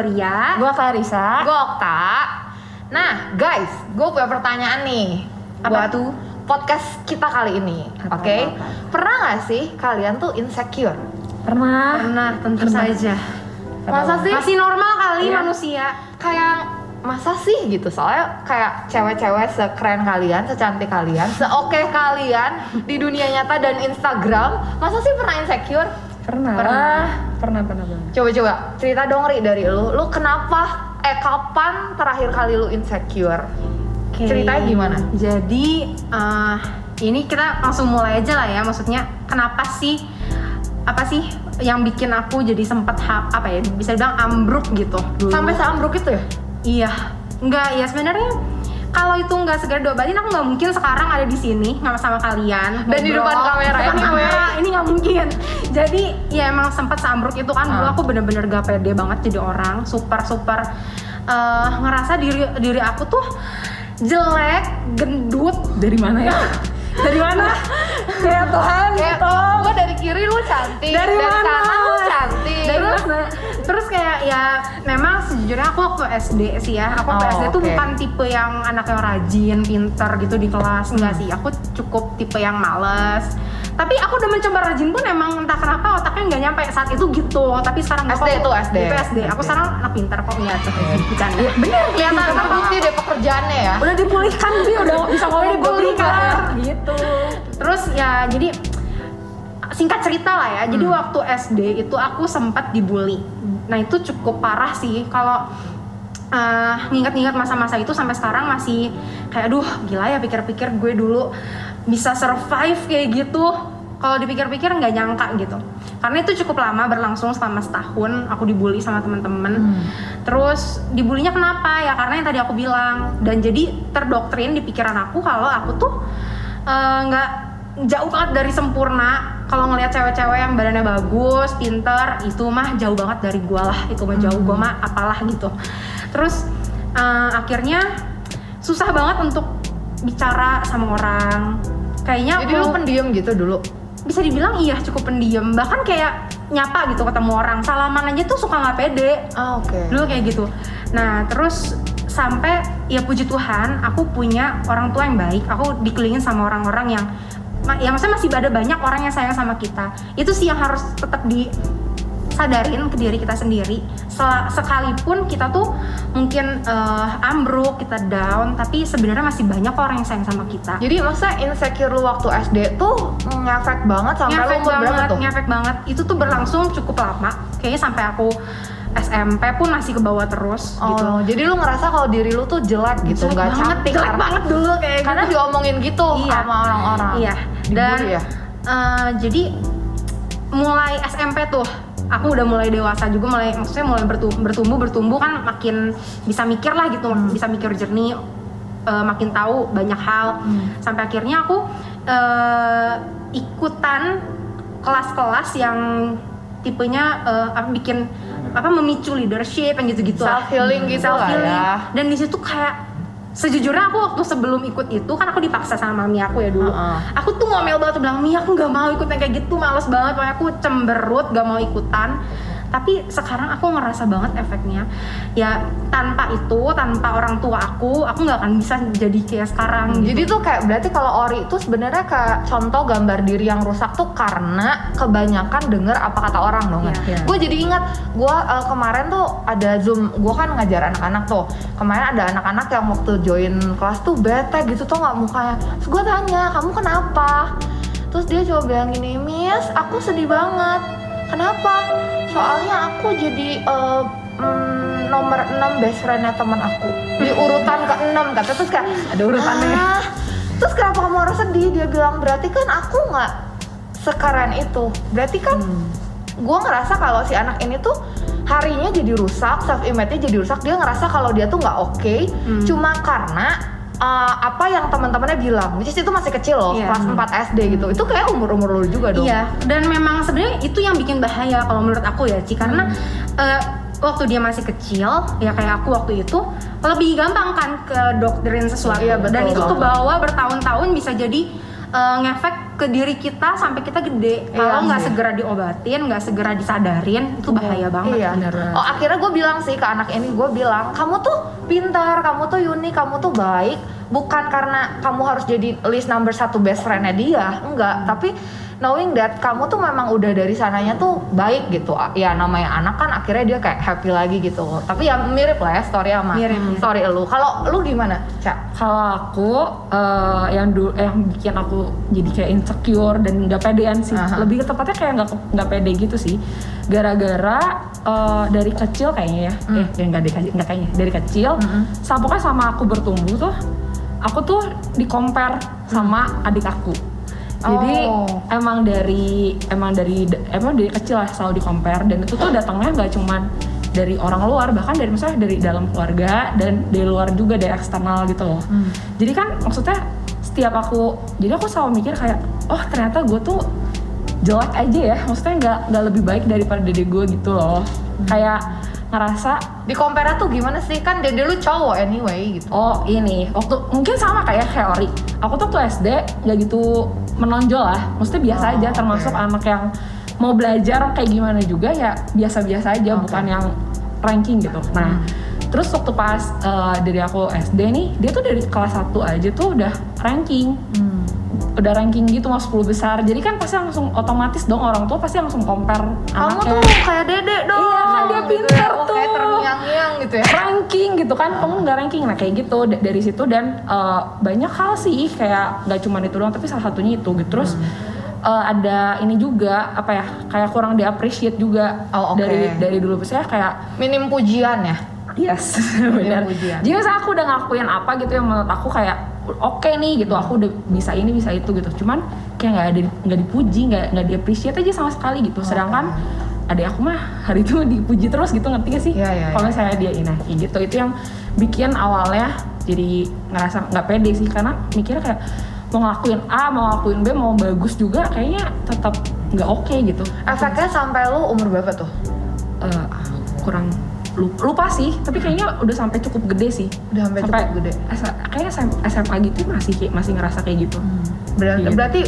lagi Gloria. Gua Clarissa. Gue Okta. Nah, guys, gue punya pertanyaan nih. Apa buat tuh? Podcast kita kali ini, oke? apa? Pernah gak sih kalian tuh insecure? Pernah. Pernah, tentu saja. Masa sih? Masih normal kali Iya. manusia. Kayak masa sih gitu soalnya kayak cewek-cewek sekeren kalian, secantik kalian, seoke kalian di dunia nyata dan Instagram, masa sih pernah insecure? Pernah. Pernah. Pernah, pernah banget. Coba-coba cerita dong Ri dari lu, lu kenapa eh kapan terakhir kali lu insecure? Oke. Ceritanya gimana? Jadi eh, ini kita langsung mulai aja lah ya. Maksudnya kenapa sih apa sih yang bikin aku jadi sempet ha- apa ya bisa bilang ambruk gitu dulu. Sampai seambruk itu ya? Iya, enggak ya sebenarnya kalau itu nggak segera diobatin aku nggak mungkin sekarang ada di sini sama sama kalian. Dan di depan kamera Depan ini, kamera ini nggak mungkin. Jadi ya emang sempat sambruk itu kan. Dulu Ah. aku bener-bener gak pede banget jadi orang. Super super eh, ngerasa diri diri aku tuh jelek gendut. Dari mana ya? Dari mana? Ya Tuhan Kayak gitu. gue dari kiri lu cantik, dari, mana? sana lu cantik. dari mana? terus kayak ya memang sejujurnya aku waktu SD sih ya aku waktu Oh, SD tuh oke. bukan tipe yang anak yang rajin pinter gitu di kelas enggak Hmm. sih. Aku cukup tipe yang males tapi aku udah mencoba rajin pun emang entah kenapa otaknya nggak nyampe saat itu gitu. Tapi sekarang SD tuh, SD. itu SD aku sekarang anak pinter kok nggak tuh bercanda. Bener kelihatan terbukti deh pekerjaannya ya. udah dipulihkan sih udah bisa ngomong dipulihkan. gitu. Terus ya jadi singkat cerita lah ya. Jadi Hmm. waktu SD itu aku sempat dibully. Nah itu cukup parah sih kalau eh, nginget-nginget masa-masa itu sampai sekarang masih kayak aduh gila ya pikir-pikir gue dulu bisa survive kayak gitu. Kalau dipikir-pikir nggak nyangka gitu. Karena itu cukup lama berlangsung selama setahun aku dibully sama temen-temen Hmm. terus dibulinya kenapa? Ya karena yang tadi aku bilang. Dan jadi terdoktrin di pikiran aku kalau aku tuh eh, nggak jauh banget dari sempurna. Kalau ngelihat cewek-cewek yang badannya bagus pinter itu mah jauh banget dari gua lah. Itu mah jauh gua mah apalah gitu. Terus eh, akhirnya susah banget untuk bicara sama orang kayaknya Jadi lu mau- pendiam gitu dulu. bisa dibilang iya cukup pendiam. Bahkan kayak nyapa gitu ketemu orang. Salaman aja tuh suka nggak pede. Ah oke. dulu kayak gitu. Nah terus sampai ya puji Tuhan aku punya orang tua yang baik. Aku dikelilingin sama orang-orang yang ya maksudnya masih ada banyak orang yang sayang sama kita. Itu sih yang harus tetap disadarin ke diri kita sendiri sekalipun kita tuh mungkin eh, ambruk kita down tapi sebenarnya masih banyak orang yang sayang sama kita Jadi masa insecure lu waktu SD tuh ngefek banget sampai lu ngefek umur berapa banget, tuh? ngefek banget. Itu tuh berlangsung cukup lama. Kayaknya sampai aku SMP pun masih ke bawah terus Oh, gitu. jadi lu ngerasa kalau diri lu tuh jelek gitu, nggak banget, cantik jelek karena- banget dulu kayak Karena gitu. diomongin gitu Iya. sama orang-orang. Iya. Dan ya? eh, jadi mulai SMP tuh aku udah mulai dewasa juga mulai maksudnya mulai bertumbuh bertumbuh, bertumbuh kan makin bisa mikir lah gitu Hmm. bisa mikir jernih eh, makin tahu banyak hal Hmm. sampai akhirnya aku eh, ikutan kelas-kelas yang tipenya apa bikin apa memicu leadership yang gitu-gitu. Self healing gitu Self lah healing. ya. dan di situ kayak sejujurnya aku waktu sebelum ikut itu kan aku dipaksa sama mami aku ya dulu. Heeh. aku tuh ngomel banget tuh bilang mi aku nggak mau ikut yang kayak gitu males banget. Pokoknya aku cemberut gak mau ikutan tapi sekarang aku ngerasa banget efeknya ya tanpa itu tanpa orang tua aku aku nggak akan bisa jadi kayak sekarang gitu. Jadi tuh kayak berarti kalau Ori itu sebenarnya kayak contoh gambar diri yang rusak tuh karena kebanyakan denger apa kata orang dong. Iya, iya. Gue jadi ingat gue kemarin tuh ada zoom, gue kan ngajar anak-anak tuh. Kemarin ada anak-anak yang waktu join kelas tuh bete gitu tuh nggak mukanya. Terus gue tanya kamu kenapa? Terus dia coba bilang gini, Miss, aku sedih banget. Kenapa? Soalnya aku jadi mm, nomor 6 best friendnya teman aku di urutan ke-6 kata terus kayak Ada urutannya. "Ah, terus kenapa kamu harus sedih dia bilang berarti kan aku nggak sekeren itu berarti kan Hmm. gue ngerasa kalau si anak ini tuh harinya jadi rusak self image-nya jadi rusak dia ngerasa kalau dia tuh nggak oke Hmm. cuma karena uh, apa yang teman-temannya bilang which is itu masih kecil loh Iya. kelas 4 SD gitu. Itu kayak umur-umur lu juga dong. Iya, dan memang sebenarnya itu yang bikin bahaya kalau menurut aku ya, Ci, karena eh, waktu dia masih kecil, ya kayak aku waktu itu lebih gampang kan ke doktrin sesuatu. Iya, betul, dan itu kebawa bertahun-tahun bisa jadi eh, ngefek ke diri kita sampai kita gede. Iya Kalau nggak sih. segera diobatin, nggak segera disadarin, itu bahaya banget. Iya. bener banget. Oh akhirnya gue bilang sih ke anak ini gue bilang kamu tuh pintar, kamu tuh unik, kamu tuh baik. Bukan karena kamu harus jadi list number satu best friendnya dia, enggak. Tapi knowing that kamu tuh memang udah dari sananya tuh baik gitu. Ya namanya anak kan akhirnya dia kayak happy lagi gitu. Tapi ya mirip lah ya story sama Mirip, mirip. story lu. Kalau lu gimana, Cak? Kalau aku eh, yang dulu yang bikin aku jadi kayak insecure dan nggak pedean sih. Aha. Lebih ke tepatnya kayak nggak nggak pede gitu sih. Gara-gara eh, dari kecil kayaknya ya. Eh, ya nggak dari nggak kayaknya. Dari kecil, pokoknya sama aku bertumbuh tuh, aku tuh di compare sama adik aku. Jadi Oh. emang dari emang dari emang dari kecil lah selalu di compare dan itu tuh datangnya nggak cuman dari orang luar bahkan dari misalnya dari dalam keluarga dan dari luar juga dari eksternal gitu loh. Jadi kan maksudnya setiap aku jadi aku selalu mikir kayak oh ternyata gue tuh jelek aja ya maksudnya nggak nggak lebih baik daripada dede gue gitu loh. Kayak ngerasa Di compare tuh gimana sih? Kan dede lu cowok anyway gitu. Oh ini waktu mungkin sama kayak teori. Aku tuh tuh SD nggak gitu menonjol lah. Maksudnya biasa Oh, aja. Termasuk oke. anak yang mau belajar kayak gimana juga ya biasa-biasa aja. Oke. Bukan yang ranking gitu. Nah Hmm. terus waktu pas eh, dari aku SD nih, dia tuh dari kelas 1 aja tuh udah ranking. Hmm. Udah ranking gitu masuk 10 besar. Jadi kan pasti langsung otomatis dong orang tua pasti langsung compare Kamu anaknya. tuh kayak dede dong. Iya, kan dia gitu pinter ya. Oh, kayak tuh. terngiang-ngiang gitu ya. ranking gitu kan kamu nggak ranking nah kayak gitu D- dari situ dan eh, banyak hal sih kayak nggak cuma itu doang tapi salah satunya itu gitu terus eh, ada ini juga apa ya kayak kurang di appreciate juga Oh, oke. dari dari dulu saya kayak Minim pujian ya. yes benar jadi misalnya aku udah ngelakuin apa gitu yang menurut aku kayak oke nih gitu. Aku udah bisa ini bisa itu gitu. Cuman kayak nggak ada nggak dipuji nggak nggak di appreciate aja sama sekali gitu. Sedangkan adik aku mah hari itu dipuji terus gitu. Ngerti gak sih? Iya, iya, kalau misalnya dia ini gitu. Itu yang bikin awalnya jadi ngerasa nggak pede sih. Karena mikirnya kayak mau ngelakuin A mau ngelakuin B mau bagus juga kayaknya tetap nggak oke gitu. Efeknya sampai lu umur berapa tuh? Eh, kurang lupa sih tapi kayaknya udah sampai cukup gede sih Udah sampai cukup gede. Kayaknya SM SMA gitu masih kayak- masih ngerasa kayak gitu Berarti, Iya. berarti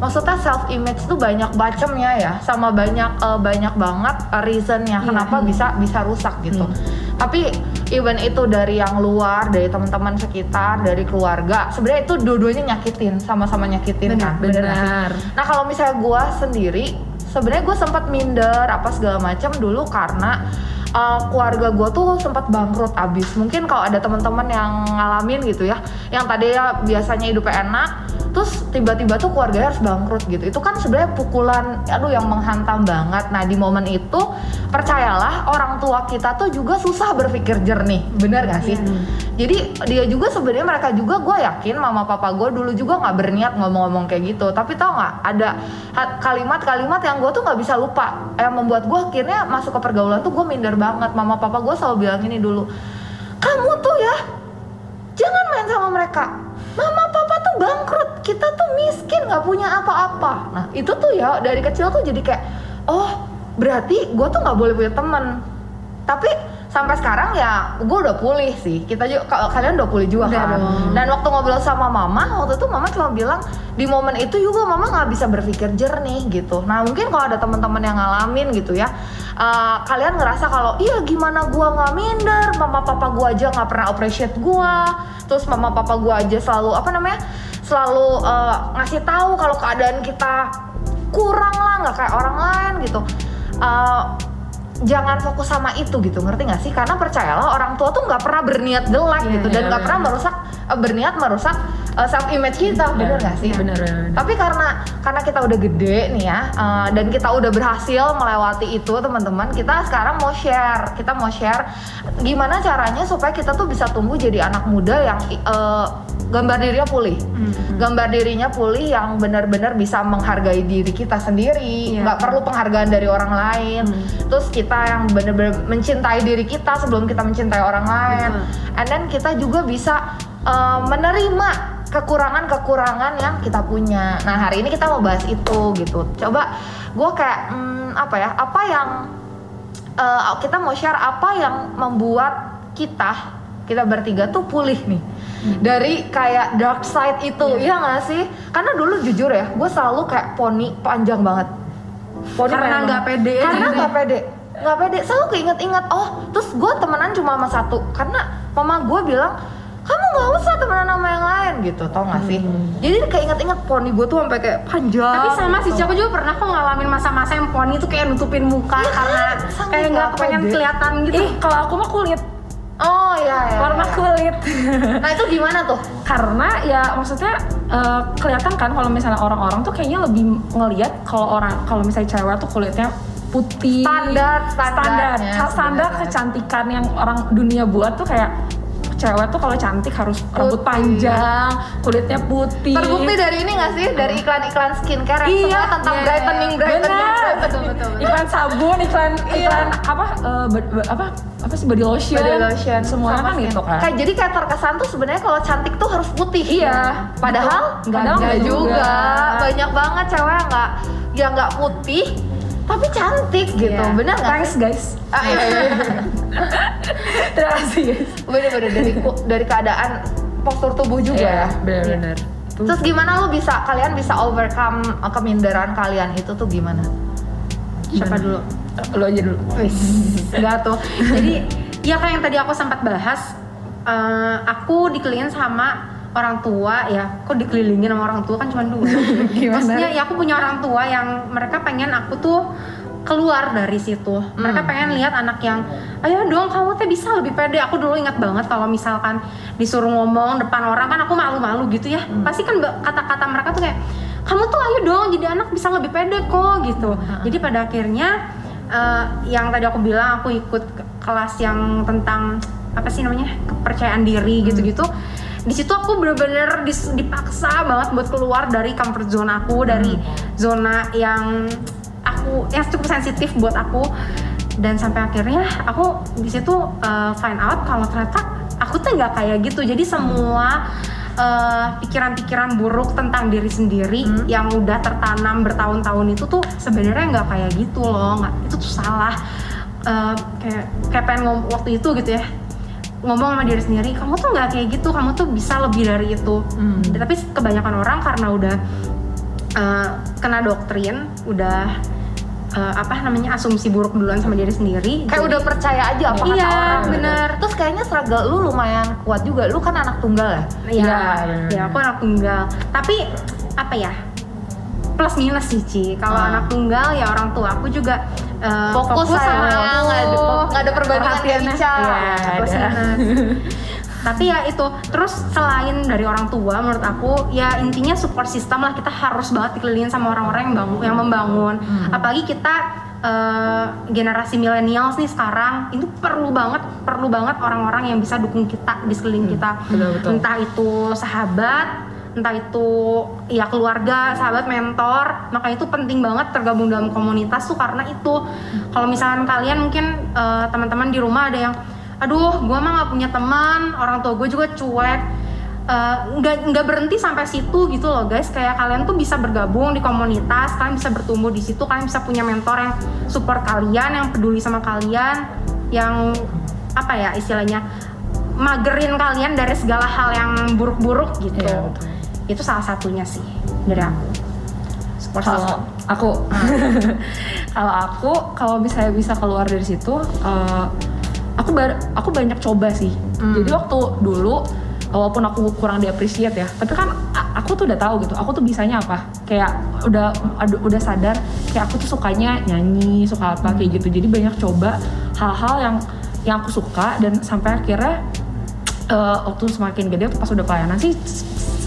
maksudnya self image tuh banyak bacemnya ya, sama banyak eh, banyak banget eh, reasonnya Iya. kenapa bisa bisa rusak gitu. Hmm. Tapi even itu dari yang luar, dari teman-teman sekitar, dari keluarga, sebenarnya itu dua-duanya nyakitin, sama-sama nyakitin kan. Bener nggak sih? benar Nah kalau misalnya gue sendiri, sebenarnya gue sempat minder apa segala macam dulu karena uh, keluarga gue tuh sempat bangkrut abis. Mungkin kalau ada teman-teman yang ngalamin gitu ya, yang tadi ya biasanya hidupnya enak, terus tiba-tiba tuh keluarganya harus bangkrut gitu. Itu kan sebenarnya pukulan, aduh yang menghantam banget. Nah di momen itu percayalah orang tua kita tuh juga susah berpikir jernih, bener gak sih? Jadi dia juga sebenarnya mereka juga gue yakin mama papa gue dulu juga nggak berniat ngomong-ngomong kayak gitu. Tapi tau nggak ada kalimat-kalimat yang gue tuh nggak bisa lupa yang membuat gue akhirnya masuk ke pergaulan tuh gue minder banget. Mama papa gue selalu bilang ini dulu, kamu tuh ya jangan main sama mereka. Mama papa bangkrut, kita tuh miskin nggak punya apa-apa. Nah itu tuh ya dari kecil tuh jadi kayak oh berarti gue tuh nggak boleh punya temen. Tapi sampai sekarang ya gue udah pulih sih. Kita juga kalau kalian udah pulih juga Udah kan. dong. Dan waktu ngobrol sama mama waktu itu mama cuma bilang di momen itu juga mama nggak bisa berpikir jernih gitu. Nah mungkin kalau ada teman-teman yang ngalamin gitu ya, eh, kalian ngerasa kalau iya gimana gua nggak minder, mama papa gua aja nggak pernah appreciate gua, terus mama papa gua aja selalu apa namanya selalu eh, ngasih tahu kalau keadaan kita kurang lah nggak kayak orang lain gitu. Eh, jangan fokus sama itu gitu ngerti nggak sih? Karena percayalah orang tua tuh nggak pernah berniat jelek Iya, gitu dan iya, nggak pernah merusak eh, berniat merusak self image kita bener nggak sih? bener bener tapi karena karena kita udah gede nih ya eh, dan kita udah berhasil melewati itu teman-teman kita sekarang mau share kita mau share gimana caranya supaya kita tuh bisa tumbuh jadi anak muda yang eh, gambar dirinya pulih. Gambar dirinya pulih yang benar-benar bisa menghargai diri kita sendiri Iya. nggak perlu penghargaan dari orang lain. Terus kita yang benar-benar mencintai diri kita sebelum kita mencintai orang lain. And then kita juga bisa uh, menerima kekurangan-kekurangan yang kita punya. Nah hari ini kita mau bahas itu gitu. Coba gue kayak hmm, apa ya apa yang uh, kita mau share apa yang membuat kita kita bertiga tuh pulih nih. Dari kayak dark side itu iya. nggak sih? Karena dulu jujur ya gue selalu kayak poni panjang banget. Poni Karena nggak pede. Karena nggak pede nggak pede selalu keinget-inget oh terus gue temenan cuma sama satu karena mama gue bilang kamu nggak usah temenan sama yang lain gitu tau gak sih jadi keinget-inget poni gue tuh sampai kayak panjang Tapi sama sih, gitu. Ci, aku juga pernah kok ngalamin masa-masa yang poni tuh kayak nutupin muka Iya kan? karena kayak nggak kepengen pede. kelihatan gitu. Ih, kalau aku mah kulit, oh iya ya warna kulit. nah itu gimana tuh Karena ya maksudnya eh, kelihatan kan kalau misalnya orang-orang tuh kayaknya lebih ngelihat kalau orang kalau misalnya cewek tuh kulitnya putih. Standar, standar, standar sebenarnya. kecantikan yang orang dunia buat tuh kayak cewek tuh kalau cantik harus rambut Putih. panjang, kulitnya putih. Terbukti dari ini gak sih? Dari iklan-iklan skincare yang Iya, semua tentang iya, brightening, brightening, Benar. brightening. Betul, betul, betul. iklan sabun, iklan Iya. iklan apa eh, be- be- apa apa sih body lotion, Body lotion sama kan gitu kan. Kayak jadi kayak terkesan tuh sebenarnya kalau cantik tuh harus putih. Iya. Padahal Betul. nggak Padahal nggak nggak juga. juga. Banyak banget cewek yang nggak yang nggak putih tapi cantik gitu. Iya. Bener nggak? Thanks guys. Ah, iya, iya. Terima kasih guys. Bener-bener dari dari keadaan postur tubuh juga Iya, ya. benar-benar. Tuh. Terus gimana lu bisa kalian bisa overcome uh, keminderan kalian itu tuh gimana? Siapa dulu? Lo aja dulu. Enggak tuh. Jadi ya kayak yang tadi aku sempat bahas, eh, aku dikelilingin sama orang tua ya. Kok dikelilingin sama orang tua kan cuma dua. Maksudnya ya aku punya orang tua yang mereka pengen aku tuh keluar dari situ. Mereka Hmm. pengen lihat anak yang, ayo dong kamu teh bisa lebih pede. Aku dulu ingat banget kalau misalkan disuruh ngomong depan orang kan aku malu-malu gitu ya. Hmm. Pasti kan kata-kata mereka tuh kayak, kamu tuh ayo dong jadi anak bisa lebih pede kok gitu. Hmm. Jadi pada akhirnya eh, yang tadi aku bilang aku ikut ke- kelas yang tentang apa sih namanya kepercayaan diri gitu-gitu. Di situ aku bener-bener dipaksa banget buat keluar dari comfort zone aku, dari zona yang aku yang cukup sensitif buat aku. Dan sampai akhirnya aku di situ uh, find out kalau ternyata aku tuh nggak kayak gitu. Jadi semua uh, pikiran-pikiran buruk tentang diri sendiri yang udah tertanam bertahun-tahun itu tuh sebenarnya nggak kayak gitu loh. Nggak itu tuh salah. Uh, kayak kayak pengen ngom waktu itu gitu ya ngomong sama diri sendiri kamu tuh nggak kayak gitu kamu tuh bisa lebih dari itu Hmm. tapi kebanyakan orang karena udah uh, kena doktrin udah uh, apa namanya asumsi buruk duluan sama diri sendiri Kayak jadi- udah percaya aja apa kata Iya, orang. gitu. bener. Terus kayaknya struggle lu lumayan kuat juga. Lu kan anak tunggal ya? Iya, Iya, ya aku anak tunggal. Tapi apa ya? Plus minus sih Ci. Kalau Ah. anak tunggal ya orang tua aku juga uh, Fokus sama sayang, aku. nggak ada- nggak ada perbandingan. Ica. Minus. Tapi ya itu. Terus selain dari orang tua, menurut aku ya intinya support system lah kita harus banget dikelilingin sama orang-orang yang bangun, yang membangun. Hmm. Apalagi kita uh, generasi millennials nih sekarang itu perlu banget, perlu banget orang-orang yang bisa dukung kita di sekeliling kita betul, betul. entah itu sahabat entah itu ya keluarga sahabat mentor. Maka itu penting banget tergabung dalam komunitas tuh karena itu. Kalau misalkan kalian mungkin eh, teman-teman di rumah ada yang aduh gua mah nggak punya teman orang tua gue juga cuek. Eh, nggak nggak berhenti sampai situ gitu loh guys. Kayak kalian tuh bisa bergabung di komunitas kalian bisa bertumbuh di situ kalian bisa punya mentor yang support kalian yang peduli sama kalian yang apa ya istilahnya magerin kalian dari segala hal yang buruk-buruk gitu. Iya, betul. Itu salah satunya sih dari aku. Support kalau aku. Kalau aku kalau misalnya bisa keluar dari situ eh, aku bar- aku banyak coba sih. Jadi waktu dulu walaupun aku kurang diapresiat ya tapi kan aku tuh udah tahu gitu aku tuh bisanya apa? Kayak udah udah sadar kayak aku tuh sukanya nyanyi suka apa kayak gitu. Jadi banyak coba hal-hal yang yang aku suka dan sampai akhirnya eh, waktu semakin gede pas udah pelayanan sih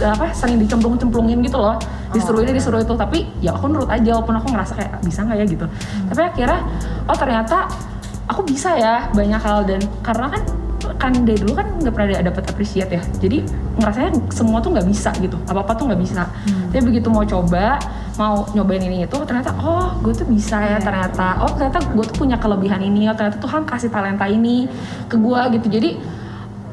apa sering dicemplung-cemplungin gitu loh. Disuruh ini disuruh itu. Tapi ya aku nurut aja walaupun aku ngerasa kayak bisa nggak ya? gitu. Tapi akhirnya oh ternyata aku bisa ya banyak hal. Dan karena kan kan dari dulu kan nggak pernah dapat appreciate ya. Jadi ngerasanya semua tuh nggak bisa gitu. Apa apa tuh nggak bisa. Tapi begitu mau coba mau nyobain ini itu ternyata oh gue tuh bisa ya ternyata. oh ternyata gue tuh punya kelebihan ini. Oh ternyata Tuhan kasih talenta ini ke gue gitu. Jadi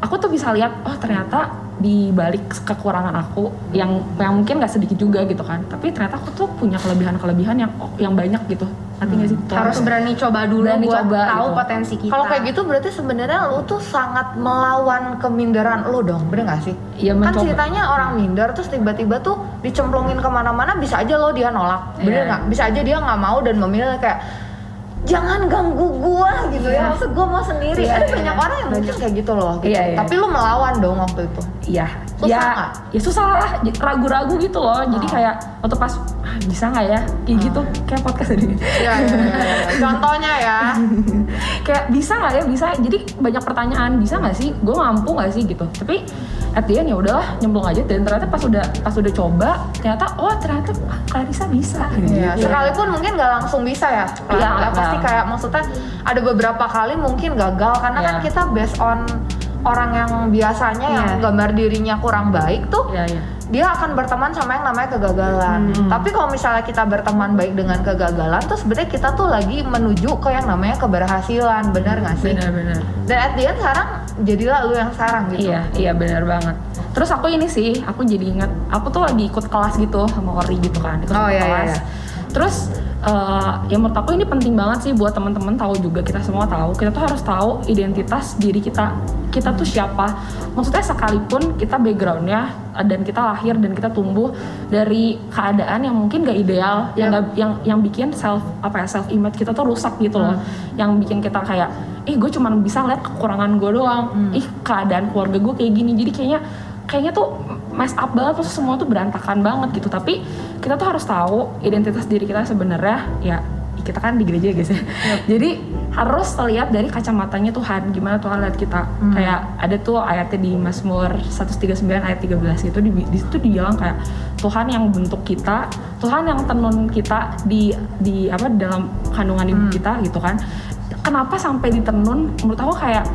aku tuh bisa lihat oh ternyata di balik kekurangan aku yang yang mungkin nggak sedikit juga gitu kan tapi ternyata aku tuh punya kelebihan-kelebihan yang yang banyak gitu ngerti nggak sih harus tuh berani coba dulu berani buat coba tahu gitu. potensi kita Kalau kayak gitu berarti sebenarnya lu tuh sangat melawan keminderan lu dong, bener gak sih? Iya, kan mencoba. ceritanya orang minder terus tiba-tiba tuh dicemplungin ke mana-mana bisa aja lo dia nolak, bener Iya. nggak? Bisa aja dia nggak mau dan memilih kayak jangan ganggu gua gitu ya, maksud gua mau sendiri. Iya, Ada iya, banyak iya. orang yang mungkin kayak gitu loh. Gitu. Iya, iya. Tapi lu melawan dong waktu itu. Iya, Susah ya, nggak? ya susah lah, ragu-ragu gitu loh. Jadi Oh. kayak waktu pas ah, bisa nggak ya, kayak gitu, kayak podcast tadi. Iya, iya, iya, iya. Contohnya ya. kayak bisa nggak ya, bisa. Jadi banyak pertanyaan, bisa nggak sih, gue mampu nggak sih gitu. Tapi at the end ya udahlah nyemplung aja. Dan ternyata pas udah pas udah coba, ternyata oh ternyata ah, Clarissa bisa. Gitu. Iya, sekalipun mungkin nggak langsung bisa ya. Iya, Ya, pasti kayak maksudnya ada beberapa kali mungkin gagal karena kan Iya. kita based on orang yang biasanya yang Iya. gambar dirinya kurang baik tuh Iya, iya. Dia akan berteman sama yang namanya kegagalan. Hmm. Tapi kalau misalnya kita berteman baik dengan kegagalan, tuh sebenarnya kita tuh lagi menuju ke yang namanya keberhasilan, benar nggak sih? Benar-benar. Dan at the end sekarang jadilah lu yang sekarang gitu. Iya, iya benar banget. Terus aku ini sih, aku jadi ingat, aku tuh lagi ikut kelas gitu sama Ori gitu kan, ikut Oh, iya, iya, kelas. iya. Terus eh, ya menurut aku ini penting banget sih buat teman-teman tahu juga kita semua tahu, kita tuh harus tahu identitas diri kita, kita tuh siapa. Maksudnya sekalipun kita backgroundnya eh, dan kita lahir dan kita tumbuh dari keadaan yang mungkin gak ideal, yang Yep. nggak- yang yang bikin self apa ya self image kita tuh rusak gitu loh, yang bikin kita kayak, ih gue cuman bisa lihat kekurangan gue doang, ih keadaan keluarga gue kayak gini, jadi kayaknya kayaknya tuh mess up banget terus semua tuh berantakan banget gitu. Tapi kita tuh harus tahu identitas diri kita sebenarnya ya kita kan di gereja guys ya. Jadi harus lihat dari kacamatanya Tuhan gimana Tuhan lihat kita. Kayak ada tuh ayatnya di Mazmur 139 ayat 13 itu di, di situ dibilang kayak Tuhan yang bentuk kita Tuhan yang tenun kita di di apa dalam kandungan ibu kita gitu kan. Kenapa sampai ditenun? Menurut aku kayak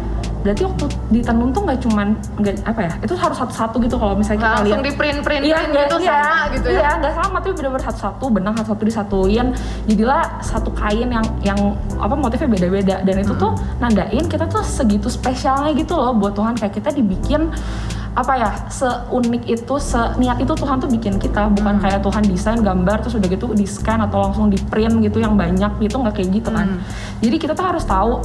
berarti waktu ditenun tuh nggak cuman nggak apa ya itu harus satu-satu gitu kalau misalnya kita langsung lihat. di print print Iya, print gitu iya, sama gitu ya. Iya, nggak sama tapi benar-benar satu-satu benang satu-satu disatuin. Jadilah satu kain yang yang apa motifnya beda-beda. Dan itu tuh nandain kita tuh segitu spesialnya gitu loh buat Tuhan. Kayak kita dibikin apa ya seunik itu seniat itu Tuhan tuh bikin kita. Bukan kayak Tuhan desain gambar terus udah gitu di scan atau langsung di print gitu yang banyak gitu nggak kayak gitu kan. Jadi kita tuh harus tahu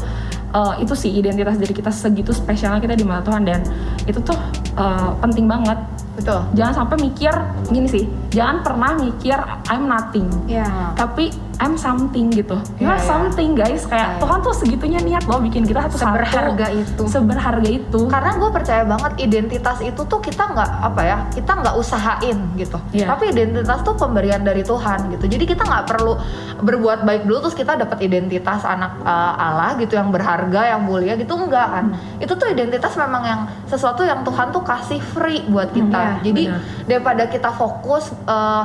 uh, itu sih identitas diri kita segitu spesialnya kita di mata Tuhan dan itu tuh uh, penting banget Betul. jangan sampai mikir gini sih jangan pernah mikir I'm nothing Iya. tapi I'm something gitu you Iya, iya. something guys kayak Iya. Tuhan tuh segitunya niat loh bikin kita satu Seberharga itu. seberharga itu Karena gue percaya banget identitas itu tuh kita nggak apa ya, kita nggak usahain gitu. Iya. Tapi identitas tuh pemberian dari Tuhan gitu. Jadi kita nggak perlu berbuat baik dulu terus kita dapat identitas anak uh, Allah gitu yang berharga, yang mulia gitu enggak kan. Itu tuh identitas memang yang sesuatu yang Tuhan tuh kasih free buat kita. iya, Jadi benar. daripada kita fokus uh,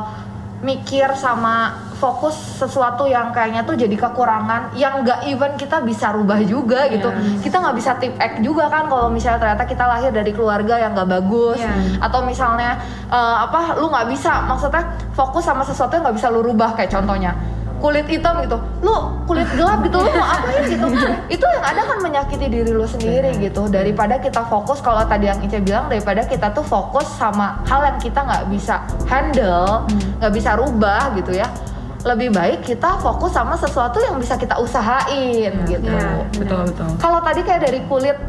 mikir sama fokus sesuatu yang kayaknya tuh jadi kekurangan yang nggak even kita bisa rubah juga gitu. Iya. kita nggak bisa tip act juga kan kalau misalnya ternyata kita lahir dari keluarga yang nggak bagus Iya. atau misalnya eh, apa lu nggak bisa maksudnya fokus sama sesuatu yang nggak bisa lu rubah kayak contohnya kulit hitam gitu. Lu kulit gelap gitu lu mau apain gitu? Itu yang ada kan menyakiti diri lu sendiri gitu. Daripada kita fokus kalau tadi yang Ica bilang daripada kita tuh fokus sama hal yang kita nggak bisa handle nggak bisa rubah gitu ya lebih baik kita fokus sama sesuatu yang bisa kita usahain gitu. Iya. betul betul. Kalau tadi kayak dari kulit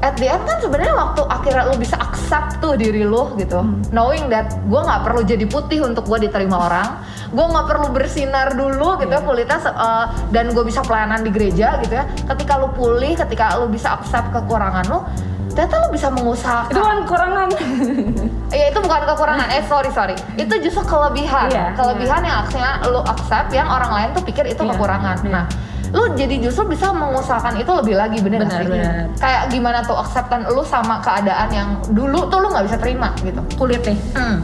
at the end kan sebenarnya waktu akhirnya lu bisa accept tuh diri lu gitu. Knowing that gue nggak perlu jadi putih untuk gue diterima orang gue nggak perlu bersinar dulu gitu ya kulitnya se- eh, dan gue bisa pelayanan di gereja gitu ya. Ketika lu pulih ketika lu bisa accept kekurangan lu ternyata lu bisa mengusahakan. Itu kan kekurangan. Ya itu bukan kekurangan. Eh sorry sorry. Itu justru kelebihan. Iya, kelebihan yang akhirnya lu accept yang orang lain tuh pikir itu Iya, kekurangan. iya. nah lu jadi justru bisa mengusahakan itu lebih lagi bener sih? benar. kayak gimana tuh acceptan lu sama keadaan yang dulu tuh lu nggak bisa terima gitu. Kulit nih. Hmm.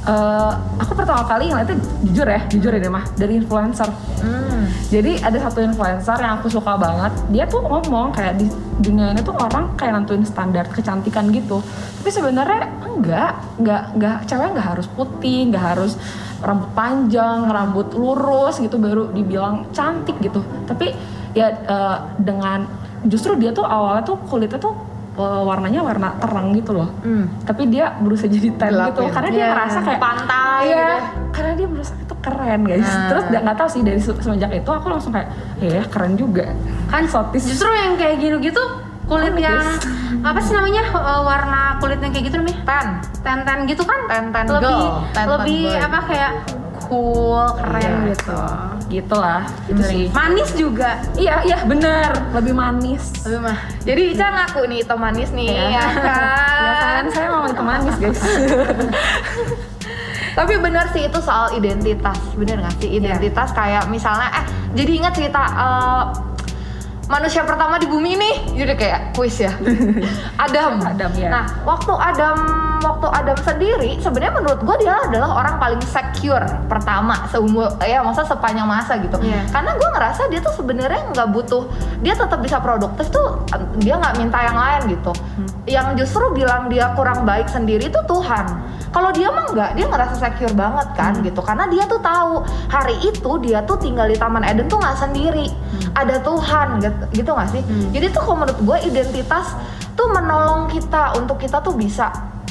Eh, aku pertama kali ngeliatnya jujur ya jujur ini mah dari influencer Hmm. Jadi ada satu influencer yang aku suka banget. Dia tuh ngomong kayak di dunia ini tuh orang kayak nentuin standar kecantikan gitu. Tapi sebenarnya enggak, enggak, enggak. Cewek nggak harus putih, nggak harus rambut panjang, rambut lurus gitu baru dibilang cantik gitu. Tapi ya eh, dengan justru dia tuh awalnya tuh kulitnya tuh eh, warnanya warna terang gitu loh Hmm. tapi dia berusaha jadi tan Gelap gitu ya? karena dia Iya. ngerasa kayak Pantai iya gitu. karena dia berusaha itu keren guys Nah. terus nggak tahu sih dari se- semenjak itu aku langsung kayak ya keren juga kan sotis Justru yang kayak gitu-gitu kulit Oh, yang guys. apa sih namanya eh, warna kulit yang kayak gitu namanya Tan. ten-ten gitu kan Ten-ten lebih girl, ten-ten lebih apa kayak cool keren Iya. gitu gitulah itu sih manis juga iya iya bener lebih manis lebih mah Jadi Ica ngaku nih itu manis nih Iya. ya kan. ya kan saya mau itu manis guys Tapi bener sih itu soal identitas, bener gak sih identitas kayak misalnya eh jadi ingat cerita eh, manusia pertama di bumi ini, jadi kayak kuis ya. Adam. Adam, ya. Nah waktu Adam waktu Adam sendiri sebenarnya menurut gue dia adalah orang paling secure pertama seumur ya masa sepanjang masa gitu. Iya. Karena gue ngerasa dia tuh sebenarnya nggak butuh dia tetap bisa produktif tuh dia nggak minta yang lain gitu. Yang justru bilang dia kurang baik sendiri tuh Tuhan. Kalau dia mah nggak, dia ngerasa secure banget kan gitu. Karena dia tuh tahu hari itu dia tuh tinggal di Taman Eden tuh nggak sendiri. Ada Tuhan gitu, gitu nggak sih? Jadi tuh kalau menurut gue identitas tuh menolong kita untuk kita tuh bisa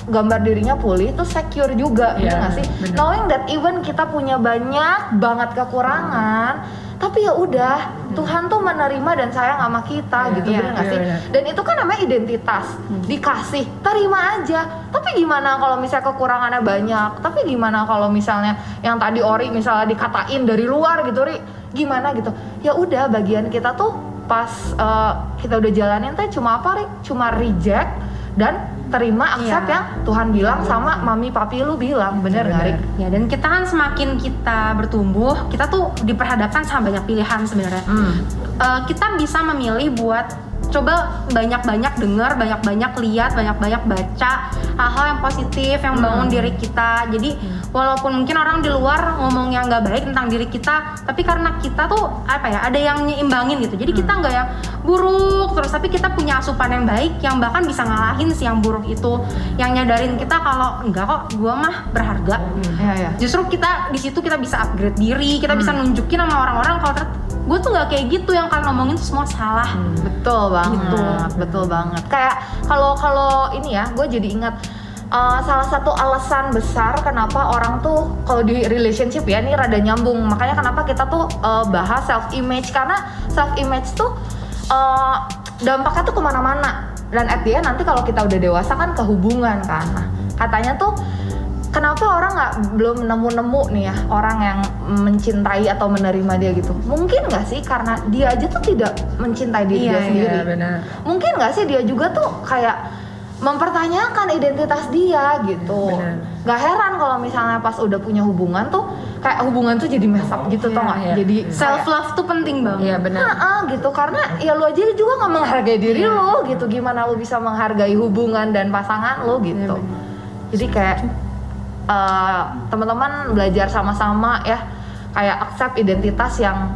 gambar dirinya pulih tuh secure juga gitu Iya, nggak sih? bener. Knowing that even kita punya banyak banget kekurangan, tapi ya udah Tuhan tuh menerima dan sayang sama kita Iya, gitu iya, bener nggak iya, sih? bener. Dan itu kan namanya identitas, dikasih, terima aja. Tapi gimana kalau misalnya kekurangannya banyak? Tapi gimana kalau misalnya yang tadi Ori misalnya dikatain dari luar gitu, Ri, gimana gitu? Ya udah bagian kita tuh pas eh, kita udah jalanin tuh cuma apa, Ri? Cuma reject dan terima accept Iya. yang Tuhan bilang sama mami papi lu bilang, bener nggak, ya dan kita kan semakin kita bertumbuh kita tuh diperhadapkan sama banyak pilihan sebenarnya Hmm. Eh, kita bisa memilih buat coba banyak-banyak dengar, banyak-banyak lihat, banyak-banyak baca hal-hal yang positif yang bangun diri kita. Jadi walaupun mungkin orang di luar ngomong yang nggak baik tentang diri kita, tapi karena kita tuh apa ya, ada yang nyimbangin gitu. Jadi kita nggak yang buruk terus, tapi kita punya asupan yang baik yang bahkan bisa ngalahin si yang buruk itu, yang nyadarin kita kalau enggak kok, gua mah berharga. Iya, iya. Justru kita di situ kita bisa upgrade diri, kita bisa nunjukin sama orang-orang kalau gue tuh nggak kayak gitu yang kalian ngomongin tuh semua salah. Betul banget, Gitu. betul banget. Kayak kalau kalau ini ya, gue jadi ingat uh, salah satu alasan besar kenapa orang tuh kalau di relationship ya ini rada nyambung. Makanya kenapa kita tuh uh, bahas self image karena self image tuh uh, dampaknya tuh ke mana-mana. Dan at the end nanti kalau kita udah dewasa kan ke hubungan kan. Nah, katanya tuh kenapa orang nggak belum nemu-nemu nih ya orang yang mencintai atau menerima dia gitu? Mungkin nggak sih? Karena dia aja tuh tidak mencintai diri Iya, dia sendiri. iya benar. Mungkin nggak sih dia juga tuh kayak mempertanyakan identitas dia gitu. Benar. nggak heran kalau misalnya pas udah punya hubungan tuh kayak hubungan tuh jadi mess up gitu tau Iya, nggak? iya. jadi Self love tuh penting banget. iya benar. Nah, gitu. Karena ya lu aja juga nggak menghargai diri Iya. lu gitu. Gimana lu bisa menghargai hubungan dan pasangan lu gitu. Iya, jadi kayak eh, teman-teman belajar sama-sama ya kayak accept identitas yang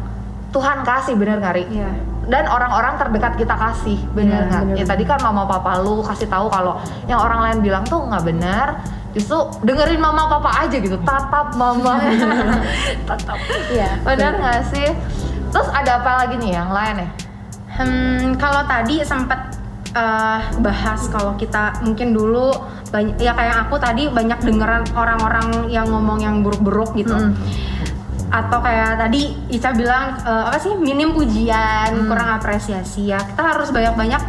Tuhan kasih bener nggak Ri? Iya. dan orang-orang terdekat kita kasih bener Iya, nggak bener. ya tadi kan mama papa lu kasih tahu kalau yang orang lain bilang tuh nggak benar justru dengerin mama papa aja gitu tatap mama tatap Iya. bener nggak sih terus ada apa lagi nih yang lain ya Hmm, kalau tadi sempat eh, bahas kalau kita mungkin dulu banyak ya kayak aku tadi banyak dengeran orang-orang yang ngomong yang buruk-buruk gitu. Mm. Atau kayak tadi Ica bilang eh, apa sih minim pujian, kurang apresiasi ya. Kita harus banyak-banyak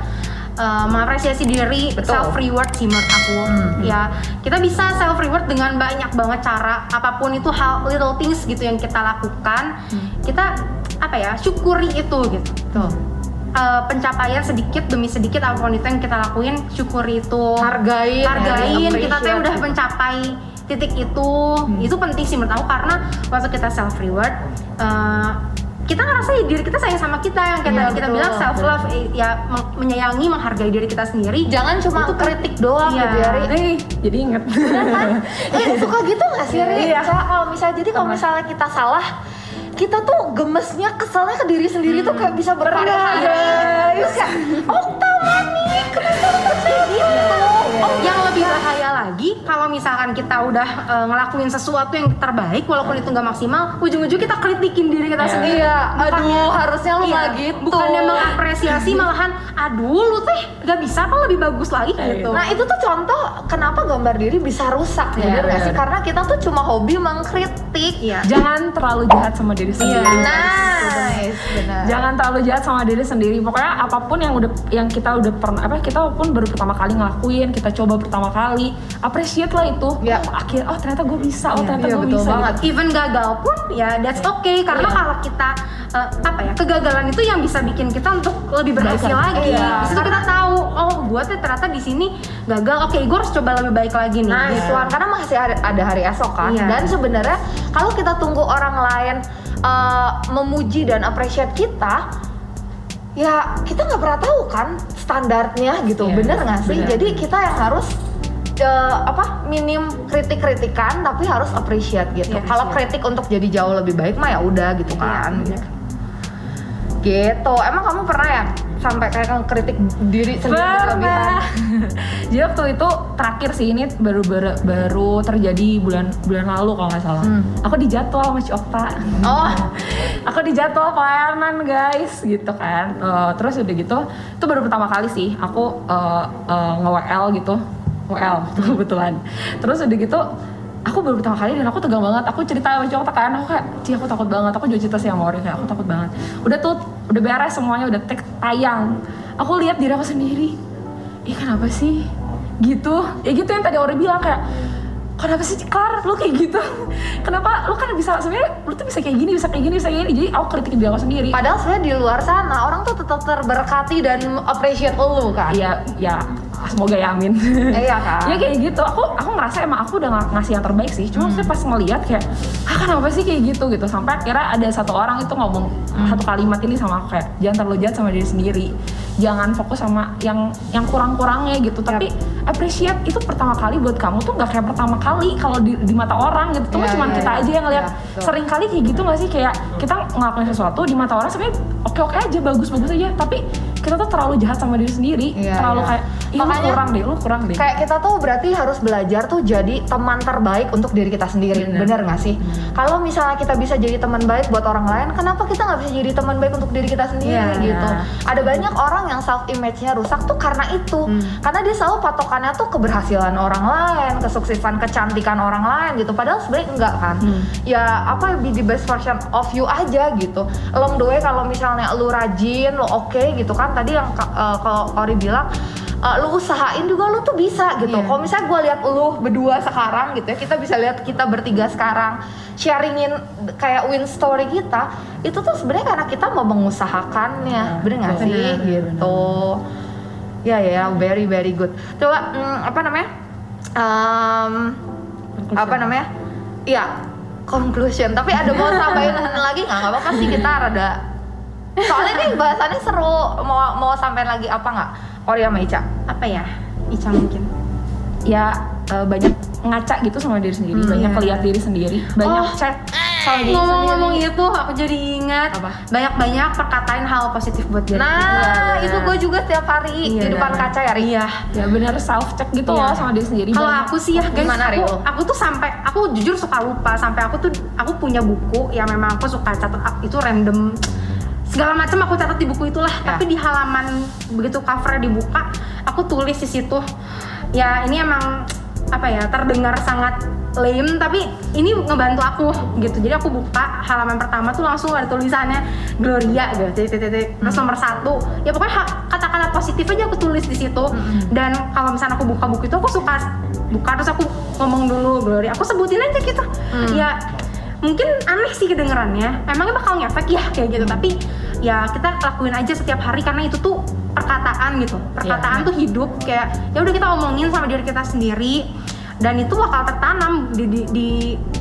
eh, mengapresiasi diri, Betul. self reward sih menurut aku. Ya, kita bisa self reward dengan banyak banget cara. Apa pun itu hal little things gitu yang kita lakukan, kita apa ya syukuri itu gitu tuh uh, pencapaian sedikit demi sedikit apa pun itu yang kita lakuin syukuri itu. Hargain, hargain ya, kita tuh appreciate udah mencapai titik itu. Itu penting sih menurut aku karena waktu kita self reward uh, kita ngerasa ya diri kita sayang sama kita. Yang Iya, tadi kita betul. bilang self love ya men- menyayangi menghargai diri kita sendiri. Jangan cuma Itu kan- kritik doang Iya. gitu ya Ri eh jadi inget eh suka gitu gak sih Ri? Iya. Misalnya kalau misalnya jadi kalau misalnya kita salah kita tuh gemesnya keselnya ke diri sendiri tuh kayak bisa berkali-kali terus kayak oh taman nih kenapa lu kayak gitu oh yang lebih bahaya lagi kalau misalkan kita udah eh, ngelakuin sesuatu yang terbaik walaupun itu nggak maksimal ujung-ujung kita kritikin diri kita Iya. sendiri Iya, Bukannya- aduh, harusnya lu iya, nggak gitu. bukannya mengapresiasi malahan aduh lu teh nggak bisa kan lebih bagus lagi Kayak gitu Nah itu tuh contoh kenapa gambar diri bisa rusak Iya, bener sih? bener. Karena kita tuh cuma hobi mengkritik. iya Jangan terlalu jahat sama diri sendiri. Nice, benar. Jangan terlalu jahat sama diri sendiri. Pokoknya apa pun yang udah yang kita udah pernah apa kita pun baru pertama kali ngelakuin, kita coba pertama kali, appreciate lah itu. Ya. Oh, akhir oh ternyata gue bisa, oh Iya, ternyata iya, gue bisa. banget. gitu. even gagal pun ya that's okay karena Iya. kalau kita eh, apa ya kegagalan itu yang bisa bikin kita untuk lebih berhasil lagi Iya. di situ kita tahu oh gue tuh ternyata di sini gagal oke gue harus coba lebih baik lagi nih Nah. Tuhan, karena masih ada, hari esok kan. Iya. Dan sebenarnya kalau kita tunggu orang lain uh, memuji dan appreciate kita, ya kita nggak pernah tahu kan standarnya gitu. Iya, bener nggak sih? bener. Jadi kita yang harus uh, apa minim kritik-kritikan tapi harus appreciate gitu. Iya, Kalau iya. kritik untuk jadi jauh lebih baik mah ya udah gitu Iya, kan. bener. Gitu. Emang kamu pernah ya sampai kayak kritik diri sendiri berlebihan? Jadi waktu itu terakhir sih ini baru baru, baru terjadi bulan bulan lalu kalau nggak salah. Hmm. Aku dijadwal sama Ciokta. Oh, aku dijadwal pelayanan guys. Gitu kan. Eh, terus udah gitu itu baru pertama kali sih aku eh, eh, nge-WL gitu. WL kebetulan. Terus udah gitu aku baru pertama kali dan aku tegang banget. Aku cerita sama cowok kan. Aku kayak Ci aku takut banget. Aku juga cerita sih sama Ori kayak aku takut banget. Udah tuh udah beres semuanya udah take tayang. Aku lihat diri aku sendiri. Ih kenapa sih? Gitu. Ya gitu yang tadi Ori bilang kayak kenapa sih Klar lu kayak gitu kenapa lu kan bisa sebenarnya lu tuh bisa kayak gini bisa kayak gini bisa kayak gini jadi aku kritik diri aku sendiri Padahal sebenarnya di luar sana orang tuh tetap terberkati dan appreciate lu kan. Iya, ya semoga ya amin. Iya kan? ya kayak gitu. Aku aku ngerasa emang aku udah ng- ngasih yang terbaik sih. Cuma maksudnya pas ngeliat kayak, ah kenapa sih kayak gitu gitu. Sampai akhirnya ada satu orang itu ngomong satu kalimat ini sama aku kayak, jangan terlalu jahat sama diri sendiri. Jangan fokus sama yang yang kurang-kurangnya gitu. Tapi appreciate itu pertama kali buat kamu tuh nggak kayak pertama kali kalau di, di mata orang gitu. Cuma Iya, cuman iya, kita iya. aja yang ngeliat. Iya, betul. Sering kali kayak gitu nggak sih kayak kita ngelakuin sesuatu di mata orang sebenarnya oke-oke aja, bagus-bagus aja. Tapi kita tuh terlalu jahat sama diri sendiri. Iya, terlalu iya. kayak, Ih, lu Makanya- kurang deh, lu kurang deh. Kayak kita tuh berarti harus belajar tuh jadi teman terbaik untuk diri kita sendiri, Bener. bener nggak sih? Kalau misalnya kita bisa jadi teman baik buat orang lain, kenapa kita nggak bisa jadi teman baik untuk diri kita sendiri Iya. gitu? Ada banyak orang yang self image-nya rusak tuh karena itu, Hmm. karena dia selalu patokannya tuh keberhasilan orang lain, kesuksesan, kecantikan orang lain gitu. Padahal sebenarnya enggak kan? Hmm. Ya apa be the best version of you aja gitu. Along the way kalau misalnya lu rajin, lu oke gitu kan? Tadi yang uh, kalau Ori bilang uh, lu usahain juga lu tuh bisa gitu. Iya. Kalau misalnya gue lihat lu berdua sekarang gitu ya, kita bisa lihat kita bertiga sekarang sharingin kayak win story kita, itu tuh sebenarnya karena kita mau mengusahakannya, Nah, bener nggak sih Bener, gitu? Ya ya, very very good. Coba hmm, apa namanya? Um, apa namanya? Iya, conclusion. Tapi ada mau tambahin lagi nggak? Nggak apa-apa sih kita rada. Soalnya nih bahasannya seru. Mau mau sampein lagi apa nggak? Ori sama Ica. apa ya Ica mungkin ya eh, banyak ngaca gitu sama diri sendiri, Hmm, banyak iya. lihat diri sendiri, banyak Oh. diri ngomong-ngomong itu aku jadi ingat banyak-banyak perkataan hal positif buat diri Nah, kita. itu gue juga setiap hari Iya, di depan benar. kaca ya, Ri. iya Ya benar self check gitu Iya. loh sama diri sendiri. kalau aku sih ya guys Gimana, aku, aku tuh sampai aku jujur suka lupa sampai aku tuh aku punya buku yang memang aku suka catat itu random segala macam aku catat di buku itulah Ya. tapi di halaman begitu covernya dibuka aku tulis di situ ya ini emang apa ya terdengar sangat lame tapi ini ngebantu aku gitu jadi aku buka halaman pertama tuh langsung ada tulisannya Gloria gitu titik titik Hmm. terus nomor satu ya pokoknya kata-kata positif aja aku tulis di situ Hmm. dan kalau misalnya aku buka buku itu aku suka buka terus aku ngomong dulu Gloria aku sebutin aja gitu Hmm. ya mungkin aneh sih kedengerannya. Emangnya bakal ngefek ya kayak gitu. Tapi ya kita lakuin aja setiap hari karena itu tuh perkataan gitu. Perkataan Iya. tuh hidup. Kayak ya udah kita omongin sama diri kita sendiri. Dan itu bakal tertanam di, di, di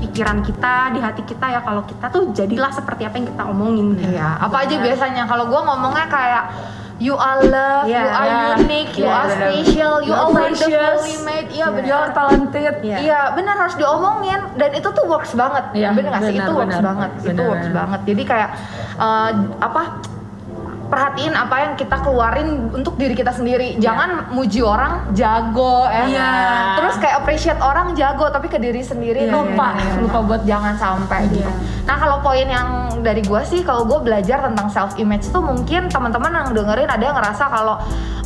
pikiran kita di hati kita ya. Kalau kita tuh jadilah seperti apa yang kita omongin. Iya, apa aja biasanya. Kalau gue ngomongnya kayak You are love, Iya, you are iya. unique, you Iya, are benar. special, you You're are wonderfully made. Iya benar. You're talented. Iya. Iya benar harus diomongin dan itu tuh works banget. Iya, bener nggak sih? Itu works benar. banget. Itu Benar, works banget. Jadi kayak eh, apa? Perhatiin apa yang kita keluarin untuk diri kita sendiri. Jangan muji orang jago, eh. Iya. Terus kayak appreciate orang jago tapi ke diri sendiri Iya, lupa iya, iya. lupa buat jangan sampai gitu. Iya. Nah kalau poin yang dari gue sih kalau gue belajar tentang self image tuh mungkin teman-teman yang dengerin ada yang ngerasa kalau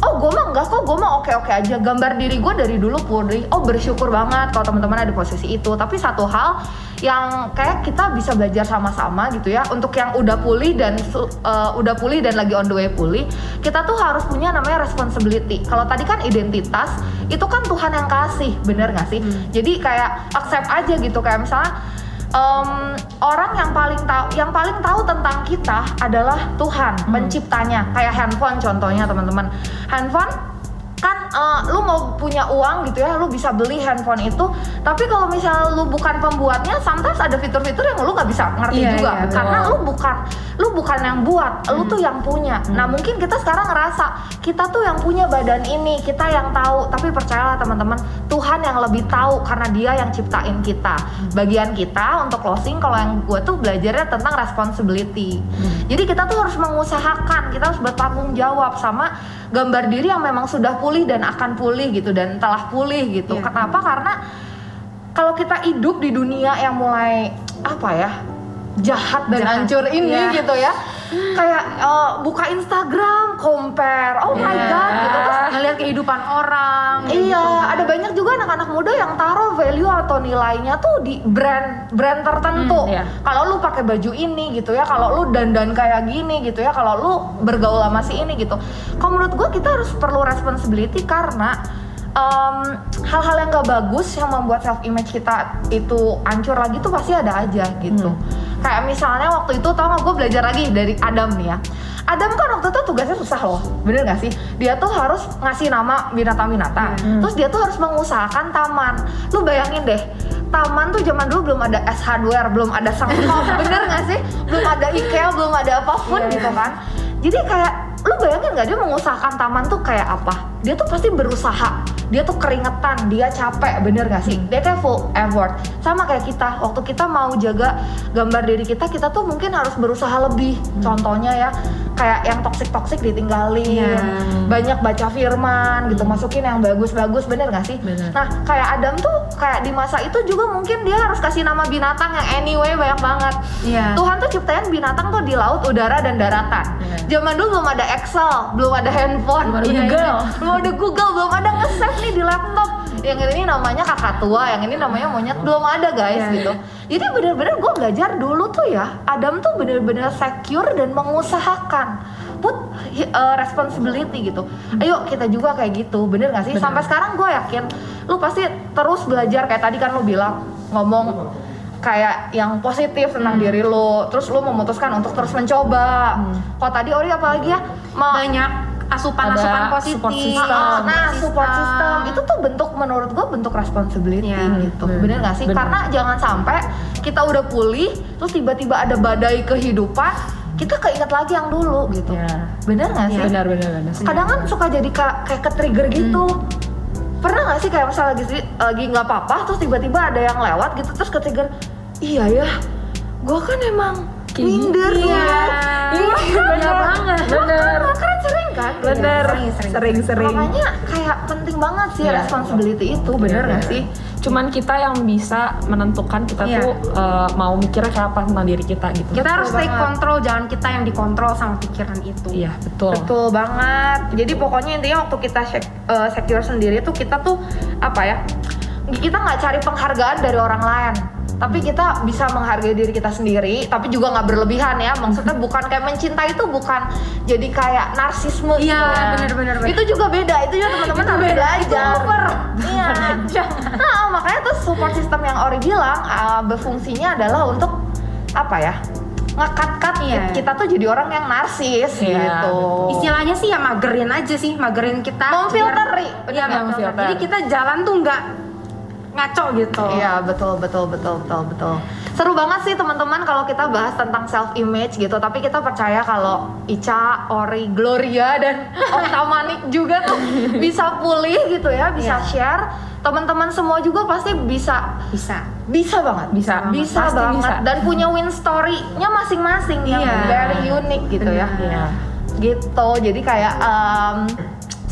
oh gue mah enggak kok gue mah oke oke aja gambar diri gue dari dulu pulih oh bersyukur banget kalau teman-teman ada posisi itu tapi satu hal yang kayak kita bisa belajar sama-sama gitu ya untuk yang udah pulih dan uh, udah pulih dan lagi on the way pulih kita tuh harus punya namanya responsibility. Kalau tadi kan identitas itu kan Tuhan yang kasih bener gak sih? Jadi kayak accept aja gitu kayak misalnya em, orang yang paling tahu yang paling tahu tentang kita adalah Tuhan penciptanya. Kayak handphone contohnya teman-teman. Handphone kan eh, lu mau punya uang gitu ya lu bisa beli handphone itu. Tapi kalau misal lu bukan pembuatnya sometimes ada fitur-fitur yang lu nggak bisa ngerti Iya, juga. iya, betul. karena lu bukan lu bukan yang buat lu tuh yang punya. Nah mungkin kita sekarang ngerasa kita tuh yang punya badan ini kita yang tahu. Tapi percayalah teman-teman Tuhan yang lebih tahu karena dia yang ciptain kita. Bagian kita untuk closing kalau yang gue tuh belajarnya tentang responsibility. Jadi kita tuh harus mengusahakan kita harus bertanggung jawab sama gambar diri yang memang sudah pulih dan akan pulih gitu dan telah pulih gitu Iya. kenapa karena kalau kita hidup di dunia yang mulai apa ya jahat dan Jahat. hancur ini Iya. gitu ya kayak eh, buka Instagram compare oh my Iya. god gitu terus ngelihat kehidupan orang Iya, gitu. ada banyak juga anak-anak muda yang taruh value atau nilainya tuh di brand brand tertentu. Hmm, iya. Kalau lu pakai baju ini gitu ya, kalau lu dandan kayak gini gitu ya, kalau lu bergaul sama si ini gitu. Kalau menurut gua kita harus perlu responsibility karena em, hal-hal yang gak bagus yang membuat self image kita itu hancur lagi tuh pasti ada aja gitu. Kayak misalnya waktu itu tau gak gue belajar lagi dari Adam nih ya. Adam kan waktu itu tugasnya susah loh, bener gak sih? Dia tuh harus ngasih nama binatang-binatang, terus dia tuh harus mengusahakan taman. Lu bayangin deh, taman tuh zaman dulu belum ada S hardware, belum ada Sangkop, bener gak sih? Belum ada IKEA, belum ada apa pun Iya, gitu kan. Jadi kayak lu bayangin gak dia mengusahakan taman tuh kayak apa? Dia tuh pasti berusaha, dia tuh keringetan, dia capek, bener gak sih? Dia kayak full effort. Sama kayak kita, waktu kita mau jaga gambar diri kita, kita tuh mungkin harus berusaha lebih. Contohnya ya, kayak yang toksik-toksik ditinggalin, Iya. banyak baca firman gitu, masukin yang bagus-bagus, bener gak sih? Bener. Nah, kayak Adam tuh kayak di masa itu juga mungkin dia harus kasih nama binatang yang anyway banyak banget. Iya. Tuhan tuh ciptain binatang tuh di laut, udara, dan daratan. Iya. Zaman dulu belum ada Excel, belum ada handphone, Belum ada Iya, Google. Belum ada Google, belum ada nge-save nih di laptop. Yang ini namanya kakak tua, yang ini namanya monyet, belum ada guys Iya, gitu. Jadi bener-bener gue belajar dulu tuh ya, Adam tuh bener-bener secure dan mengusahakan put uh, responsibility gitu. Ayo kita juga kayak gitu, bener gak sih? Bener. Sampai sekarang gue yakin lu pasti terus belajar kayak tadi kan lu bilang ngomong kayak yang positif tentang diri lu, terus lu memutuskan untuk terus mencoba. Kalau tadi Ori apalagi ya? Ma- banyak asupan-asupan Ada positif support system. Nah, nah, support system itu tuh bentuk menurut gue bentuk responsibility Iya, gitu. bener. Bener gak sih? Bener. Karena jangan sampai kita udah pulih, terus tiba-tiba ada badai kehidupan, kita keinget lagi yang dulu gitu. Iya. Bener gak sih? benar benar benar Kadang kan suka jadi ka- kayak ke trigger gitu. Pernah gak sih kayak misalnya lagi lagi nggak apa-apa, terus tiba-tiba ada yang lewat gitu, terus ke trigger, iya ya, gue kan emang Kayak minder dulu. Iya, Iya, bener banget. bener Kan sering kan? gitu. bener sering, sering. sering sering Makanya kayak penting banget sih Iya. responsibility itu, bener Iya, gak iya. sih? cuman kita yang bisa menentukan kita Iya. tuh eh, mau mikirnya kayak apa tentang diri kita gitu kita harus Betul take banget. control jangan kita yang dikontrol sama pikiran itu iya betul Betul banget. Jadi pokoknya intinya waktu kita eh, secure sendiri tuh kita tuh apa ya? Kita nggak cari penghargaan dari orang lain, tapi kita bisa menghargai diri kita sendiri, tapi juga nggak berlebihan ya. Maksudnya bukan kayak mencintai itu bukan jadi kayak narsisme. Iya, gitu ya. bener-bener. Itu juga beda. Itu juga teman-teman harus beda, belajar. Iya. Nah, makanya tuh support system yang Ori bilang uh, berfungsinya adalah untuk apa ya? ngekat-kat Iya. kita tuh jadi orang yang narsis Iya, gitu. istilahnya sih ya magerin aja sih magerin kita Memfilteri, iya Memfilter. jadi kita jalan tuh nggak ngaco gitu Iya betul betul betul betul betul. Seru banget sih teman-teman kalau kita bahas tentang self image gitu. Tapi kita percaya kalau Ica, Ori, Gloria dan Manik juga tuh bisa pulih gitu ya, bisa Iya. share. Teman-teman semua juga pasti bisa bisa bisa banget, Bisa banget. bisa Pasti banget bisa. dan punya win story-nya masing-masing yang Iya. very unique gitu ya. Iya. Gitu. Jadi kayak um,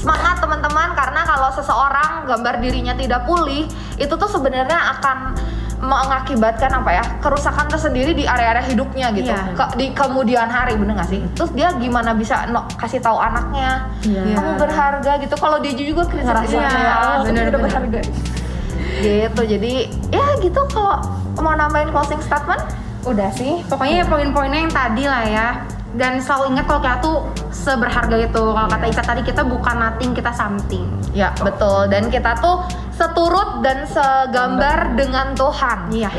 semangat teman-teman karena kalau seseorang gambar dirinya tidak pulih itu tuh sebenarnya akan mengakibatkan apa ya kerusakan tersendiri di area-area hidupnya gitu Iya. Ke- di kemudian hari bener gak sih terus dia gimana bisa no- kasih tahu anaknya Iya. kamu berharga gitu kalau dia juga ngerasa Iya, kayak oh, bener, udah bener. berharga gitu jadi ya gitu kalau mau nambahin closing statement Udah sih, pokoknya ya poin-poinnya yang tadi lah ya. Dan selalu ingat kalau kita tuh seberharga itu. Kalau kata Ica tadi kita bukan nothing, kita something. Ya betul dan kita tuh seturut dan segambar dengan Tuhan. Iya.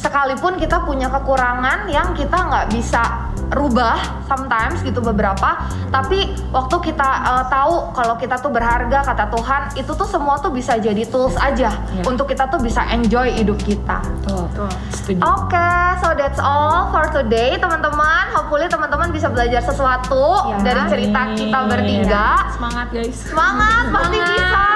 Sekalipun kita punya kekurangan yang kita nggak bisa rubah sometimes gitu beberapa, tapi waktu kita eh, tahu kalau kita tuh berharga kata Tuhan itu tuh semua tuh bisa jadi tools aja Iya. untuk kita tuh bisa enjoy hidup kita. Tuh. Tuh. Setuju. Oke, so that's all for today teman-teman. Hopefully teman-teman bisa belajar sesuatu Ya, dari cerita kita bertiga. Semangat guys. Semangat, pasti Semangat. bisa.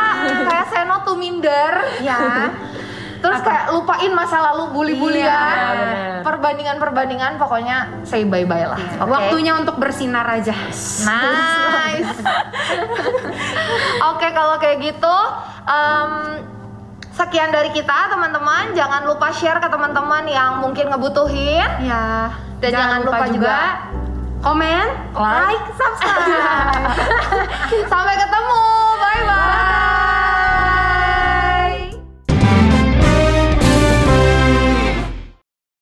Kayak Seno tuh minder. Ya. Terus kayak lupain masa lalu bully-bulian. Iya. Perbandingan-perbandingan pokoknya say bye-bye lah. Oke. Waktunya untuk bersinar aja. Nice. Oke, kalau kayak gitu em, sekian dari kita teman-teman. Jangan lupa share ke teman-teman yang mungkin ngebutuhin. Ya. Dan jangan lupa juga komen, Like. like, subscribe. Sampai ketemu